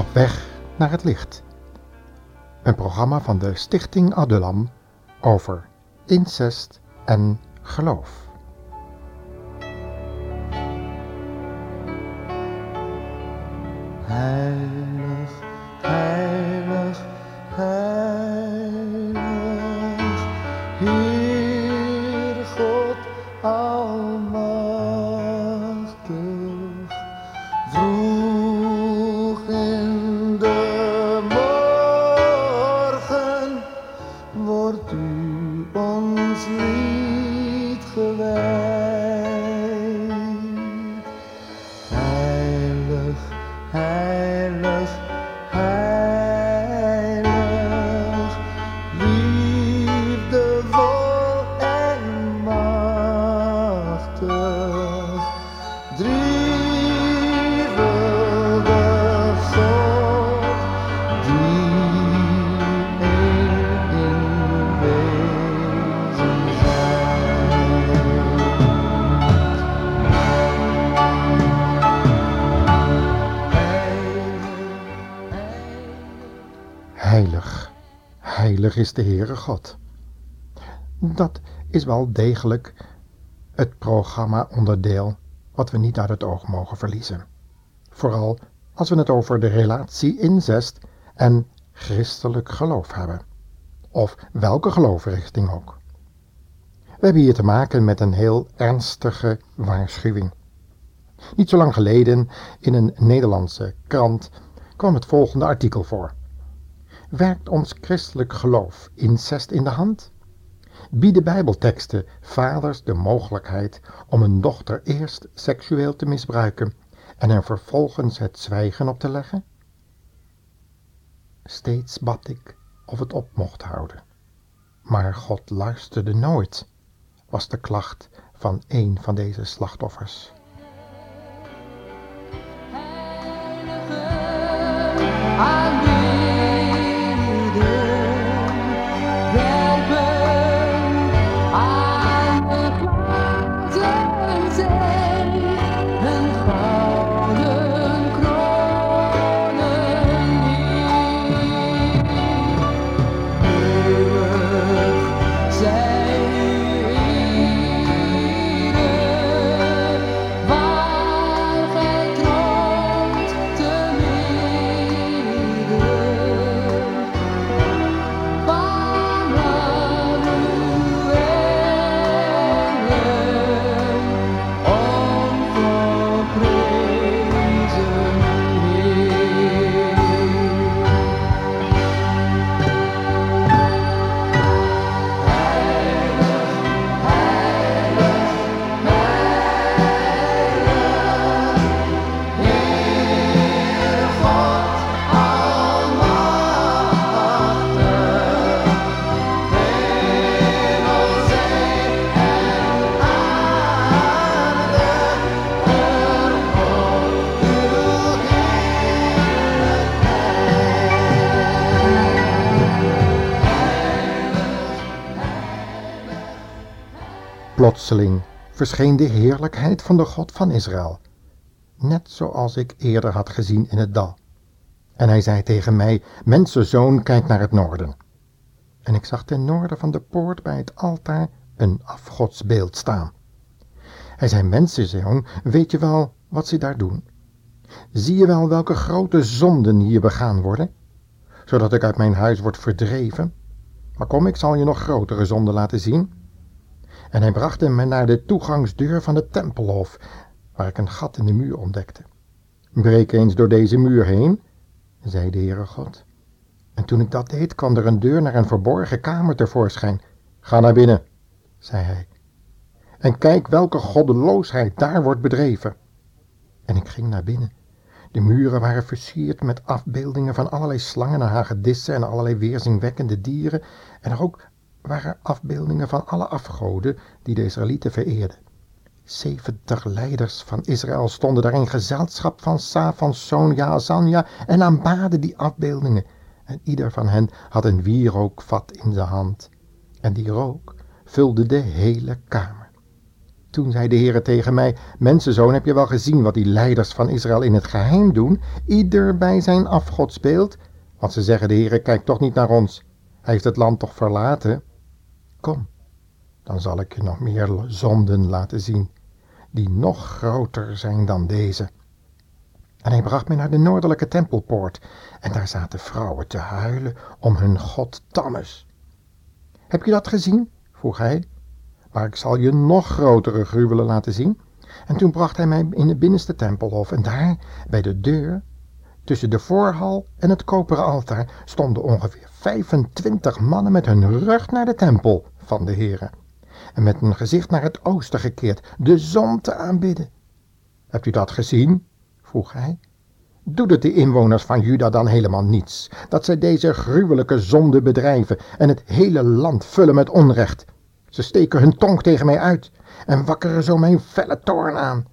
Op weg naar het licht. Een programma van de Stichting Adulam over incest en geloof. Heilig, heilig, heilig, Heilig, is de Heere God. Dat is wel degelijk het programma-onderdeel wat we niet uit het oog mogen verliezen. Vooral als we het over de relatie incest en christelijk geloof hebben. Of welke geloofrichting ook. We hebben hier te maken met een heel ernstige waarschuwing. Niet zo lang geleden in een Nederlandse krant kwam het volgende artikel voor. Werkt ons christelijk geloof incest in de hand? Bieden bijbelteksten vaders de mogelijkheid om een dochter eerst seksueel te misbruiken en er vervolgens het zwijgen op te leggen? Steeds bad ik of het op mocht houden. Maar God luisterde nooit, was de klacht van een van deze slachtoffers. Verscheen de heerlijkheid van de God van Israël, net zoals ik eerder had gezien in het dal. En hij zei tegen mij, mensenzoon, kijk naar het noorden. En ik zag ten noorden van de poort bij het altaar een afgodsbeeld staan. Hij zei, mensenzoon, weet je wel wat ze daar doen? Zie je wel welke grote zonden hier begaan worden? Zodat ik uit mijn huis word verdreven? Maar kom, ik zal je nog grotere zonden laten zien. En hij bracht me naar de toegangsdeur van het tempelhof, waar ik een gat in de muur ontdekte. Breek eens door deze muur heen, zei de Heere God. En toen ik dat deed, kwam er een deur naar een verborgen kamer tevoorschijn. Ga naar binnen, zei hij. En kijk welke goddeloosheid daar wordt bedreven. En ik ging naar binnen. De muren waren versierd met afbeeldingen van allerlei slangen en hagedissen en allerlei weerzinwekkende dieren. En er ook waren afbeeldingen van alle afgoden die de Israëlieten vereerden. Zeventig leiders van Israël stonden daar in gezelschap van Safans zoon Jaazania en aanbaden die afbeeldingen. En ieder van hen had een wierookvat in zijn hand. En die rook vulde de hele kamer. Toen zei de Heere tegen mij, mensenzoon, heb je wel gezien wat die leiders van Israël in het geheim doen? Ieder bij zijn afgod speelt. Want ze zeggen, de Heere kijkt toch niet naar ons. Hij heeft het land toch verlaten? Kom, dan zal ik je nog meer zonden laten zien, die nog groter zijn dan deze. En hij bracht mij naar de noordelijke tempelpoort, en daar zaten vrouwen te huilen om hun god Tammes. Heb je dat gezien? vroeg hij. Maar ik zal je nog grotere gruwelen laten zien. En toen bracht hij mij in het binnenste tempelhof, en daar, bij de deur, tussen de voorhal en het koperen altaar, stonden ongeveer 25 mannen met hun rug naar de tempel van de Heere en met een gezicht naar het oosten gekeerd, de zon te aanbidden. Hebt u dat gezien? vroeg hij. Doet het de inwoners van Juda dan helemaal niets, dat zij deze gruwelijke zonde bedrijven en het hele land vullen met onrecht? Ze steken hun tong tegen mij uit en wakkeren zo mijn felle toorn aan.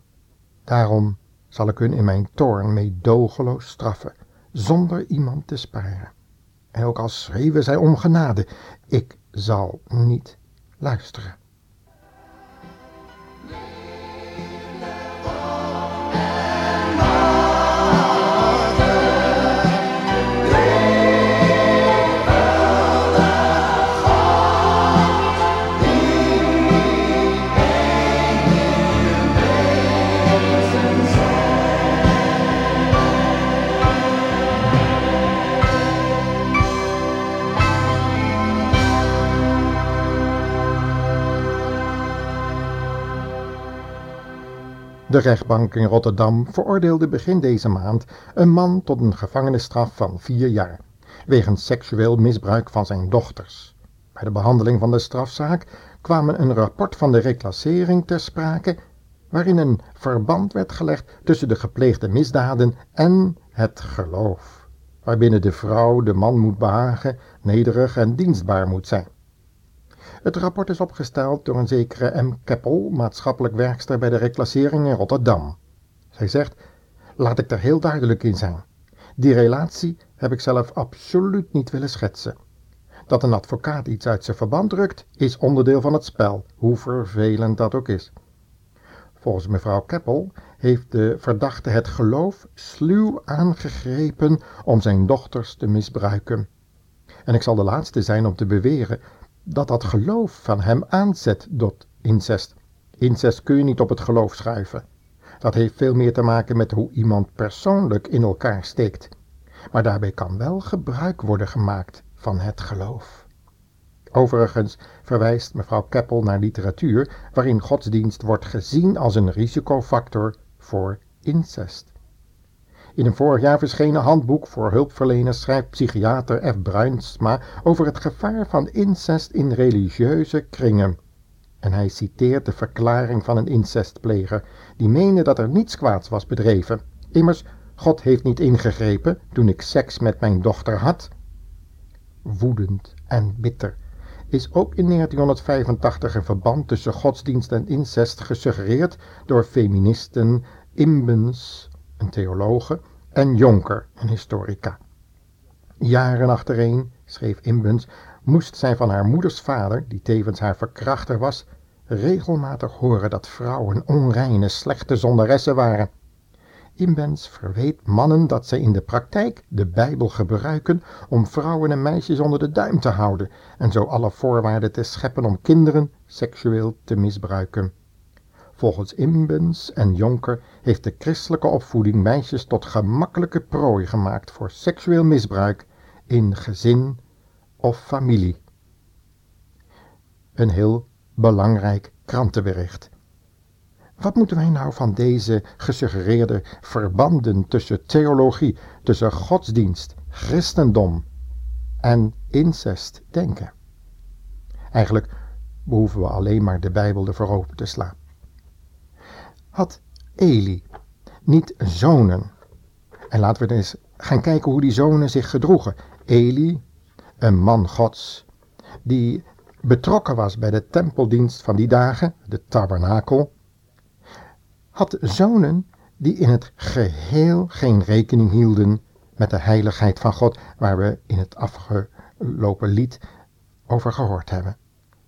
Daarom zal ik hun in mijn toorn meedogenloos straffen, zonder iemand te sparen. En ook al schreeuwen zij om genade, ik zal niet luisteren. De rechtbank in Rotterdam veroordeelde begin deze maand een man tot een gevangenisstraf van vier jaar, wegens seksueel misbruik van zijn dochters. Bij de behandeling van de strafzaak kwam een rapport van de reclassering ter sprake, waarin een verband werd gelegd tussen de gepleegde misdaden en het geloof, waarbinnen de vrouw de man moet behagen, nederig en dienstbaar moet zijn. Het rapport is opgesteld door een zekere M. Keppel, maatschappelijk werkster bij de reclassering in Rotterdam. Zij zegt, laat ik er heel duidelijk in zijn. Die relatie heb ik zelf absoluut niet willen schetsen. Dat een advocaat iets uit zijn verband drukt, is onderdeel van het spel, hoe vervelend dat ook is. Volgens mevrouw Keppel heeft de verdachte het geloof sluw aangegrepen om zijn dochters te misbruiken. En ik zal de laatste zijn om te beweren dat dat geloof van hem aanzet tot incest. Incest kun je niet op het geloof schuiven. Dat heeft veel meer te maken met hoe iemand persoonlijk in elkaar steekt. Maar daarbij kan wel gebruik worden gemaakt van het geloof. Overigens verwijst mevrouw Keppel naar literatuur waarin godsdienst wordt gezien als een risicofactor voor incest. In een vorig jaar verschenen handboek voor hulpverleners schrijft psychiater F. Bruinsma over het gevaar van incest in religieuze kringen. En hij citeert de verklaring van een incestpleger, die meende dat er niets kwaads was bedreven. Immers, God heeft niet ingegrepen toen ik seks met mijn dochter had. Woedend en bitter is ook in 1985 een verband tussen godsdienst en incest gesuggereerd door feministen Imbens een theologe, en Jonker, een historica. Jaren achtereen, schreef Imbens, moest zij van haar moeders vader, die tevens haar verkrachter was, regelmatig horen dat vrouwen onreine, slechte zondaressen waren. Imbens verweet mannen dat zij in de praktijk de Bijbel gebruiken om vrouwen en meisjes onder de duim te houden en zo alle voorwaarden te scheppen om kinderen seksueel te misbruiken. Volgens Imbens en Jonker heeft de christelijke opvoeding meisjes tot gemakkelijke prooi gemaakt voor seksueel misbruik in gezin of familie. Een heel belangrijk krantenbericht. Wat moeten wij nou van deze gesuggereerde verbanden tussen theologie, tussen godsdienst, christendom en incest denken? Eigenlijk behoeven we alleen maar de Bijbel ervoor open te slaan had Eli niet zonen? En laten we eens gaan kijken hoe die zonen zich gedroegen. Eli, een man gods, die betrokken was bij de tempeldienst van die dagen, de tabernakel, had zonen die in het geheel geen rekening hielden met de heiligheid van God, waar we in het afgelopen lied over gehoord hebben.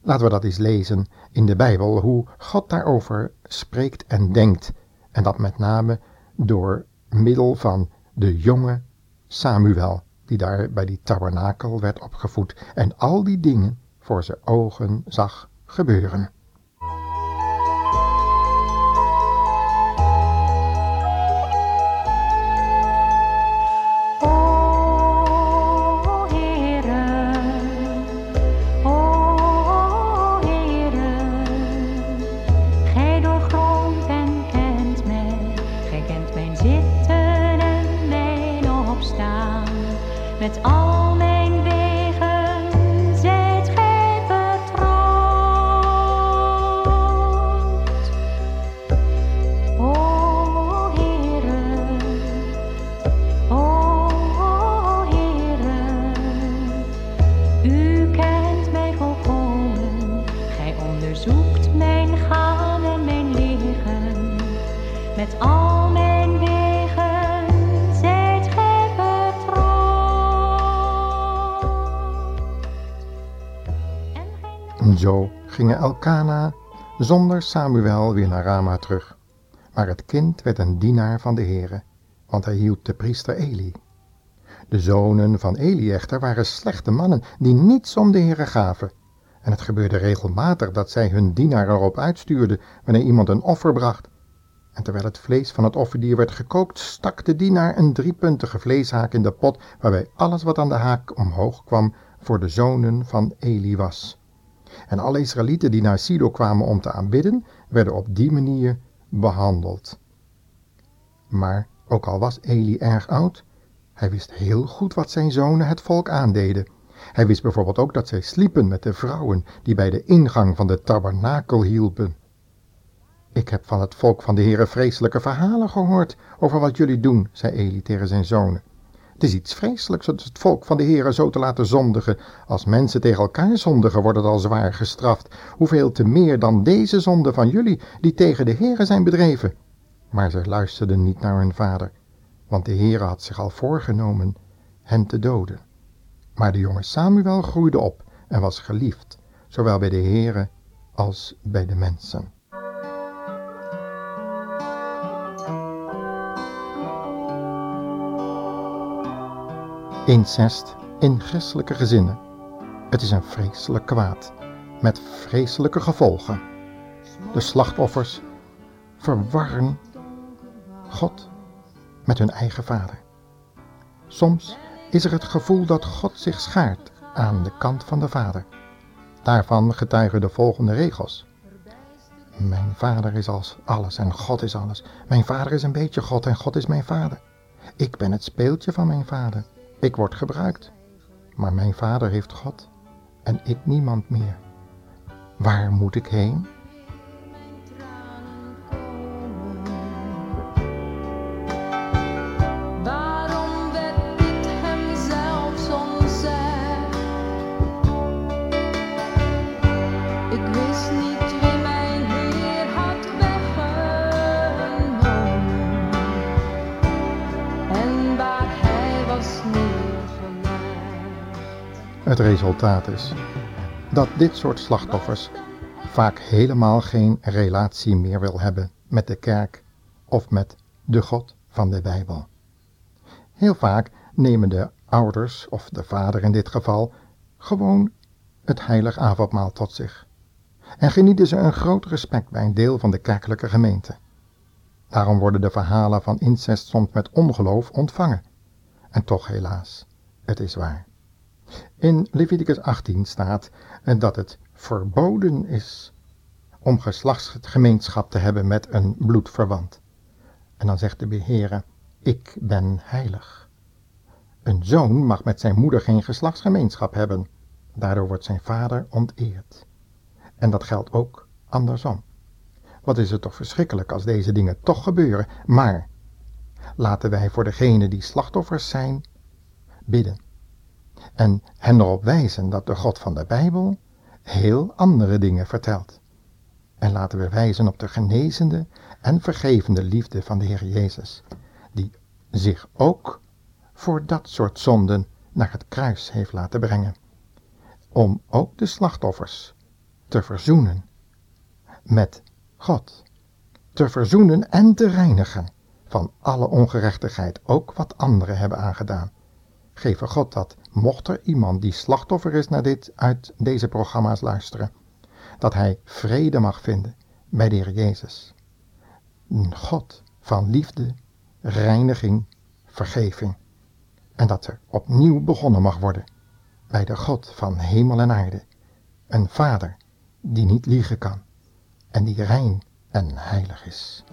Laten we dat eens lezen in de Bijbel, hoe God daarover spreekt en denkt. En dat met name door middel van de jonge Samuel, die daar bij die tabernakel werd opgevoed en al die dingen voor zijn ogen zag gebeuren. Met al mijn wegen zijt Gij vertrouwd. Zo gingen Elkana zonder Samuel weer naar Rama terug. Maar het kind werd een dienaar van de Heere, want hij hield de priester Eli. De zonen van Eli echter waren slechte mannen die niets om de Heere gaven. En het gebeurde regelmatig dat zij hun dienaar erop uitstuurden wanneer iemand een offer bracht. En terwijl het vlees van het offerdier werd gekookt, stak de dienaar een driepuntige vleeshaak in de pot, waarbij alles wat aan de haak omhoog kwam voor de zonen van Eli was. En alle Israëlieten die naar Silo kwamen om te aanbidden, werden op die manier behandeld. Maar ook al was Eli erg oud, hij wist heel goed wat zijn zonen het volk aandeden. Hij wist bijvoorbeeld ook dat zij sliepen met de vrouwen die bij de ingang van de tabernakel hielpen. Ik heb van het volk van de Heere vreselijke verhalen gehoord over wat jullie doen, zei Eli tegen zijn zonen. Het is iets vreselijks het volk van de Heere zo te laten zondigen. Als mensen tegen elkaar zondigen, wordt het al zwaar gestraft. Hoeveel te meer dan deze zonde van jullie, die tegen de Heere zijn bedreven. Maar ze luisterden niet naar hun vader, want de Heere had zich al voorgenomen hen te doden. Maar de jonge Samuel groeide op en was geliefd, zowel bij de Heere als bij de mensen. Incest in christelijke gezinnen. Het is een vreselijk kwaad, met vreselijke gevolgen. De slachtoffers verwarren God met hun eigen vader. Soms is er het gevoel dat God zich schaart aan de kant van de vader. Daarvan getuigen de volgende regels. Mijn vader is als alles en God is alles. Mijn vader is een beetje God en God is mijn vader. Ik ben het speeltje van mijn vader. Ik word gebruikt. Maar mijn vader heeft God en ik niemand meer. Waar moet ik heen? Het resultaat is dat dit soort slachtoffers vaak helemaal geen relatie meer wil hebben met de kerk of met de God van de Bijbel. Heel vaak nemen de ouders, of de vader in dit geval, gewoon het heilig avondmaal tot zich. En genieten ze een groot respect bij een deel van de kerkelijke gemeente. Daarom worden de verhalen van incest soms met ongeloof ontvangen. En toch helaas, het is waar. In Leviticus 18 staat dat het verboden is om geslachtsgemeenschap te hebben met een bloedverwant. En dan zegt de Beheere, ik ben heilig. Een zoon mag met zijn moeder geen geslachtsgemeenschap hebben. Daardoor wordt zijn vader onteerd. En dat geldt ook andersom. Wat is het toch verschrikkelijk als deze dingen toch gebeuren, maar laten wij voor degenen die slachtoffers zijn bidden. En hen erop wijzen dat de God van de Bijbel heel andere dingen vertelt. En laten we wijzen op de genezende en vergevende liefde van de Heer Jezus, die zich ook voor dat soort zonden naar het kruis heeft laten brengen. Om ook de slachtoffers te verzoenen met God. Te verzoenen en te reinigen van alle ongerechtigheid, ook wat anderen hebben aangedaan. Geef God dat, mocht er iemand die slachtoffer is naar dit uit deze programma's luisteren, dat hij vrede mag vinden bij de Heer Jezus. Een God van liefde, reiniging, vergeving. En dat er opnieuw begonnen mag worden bij de God van hemel en aarde. Een Vader die niet liegen kan en die rein en heilig is.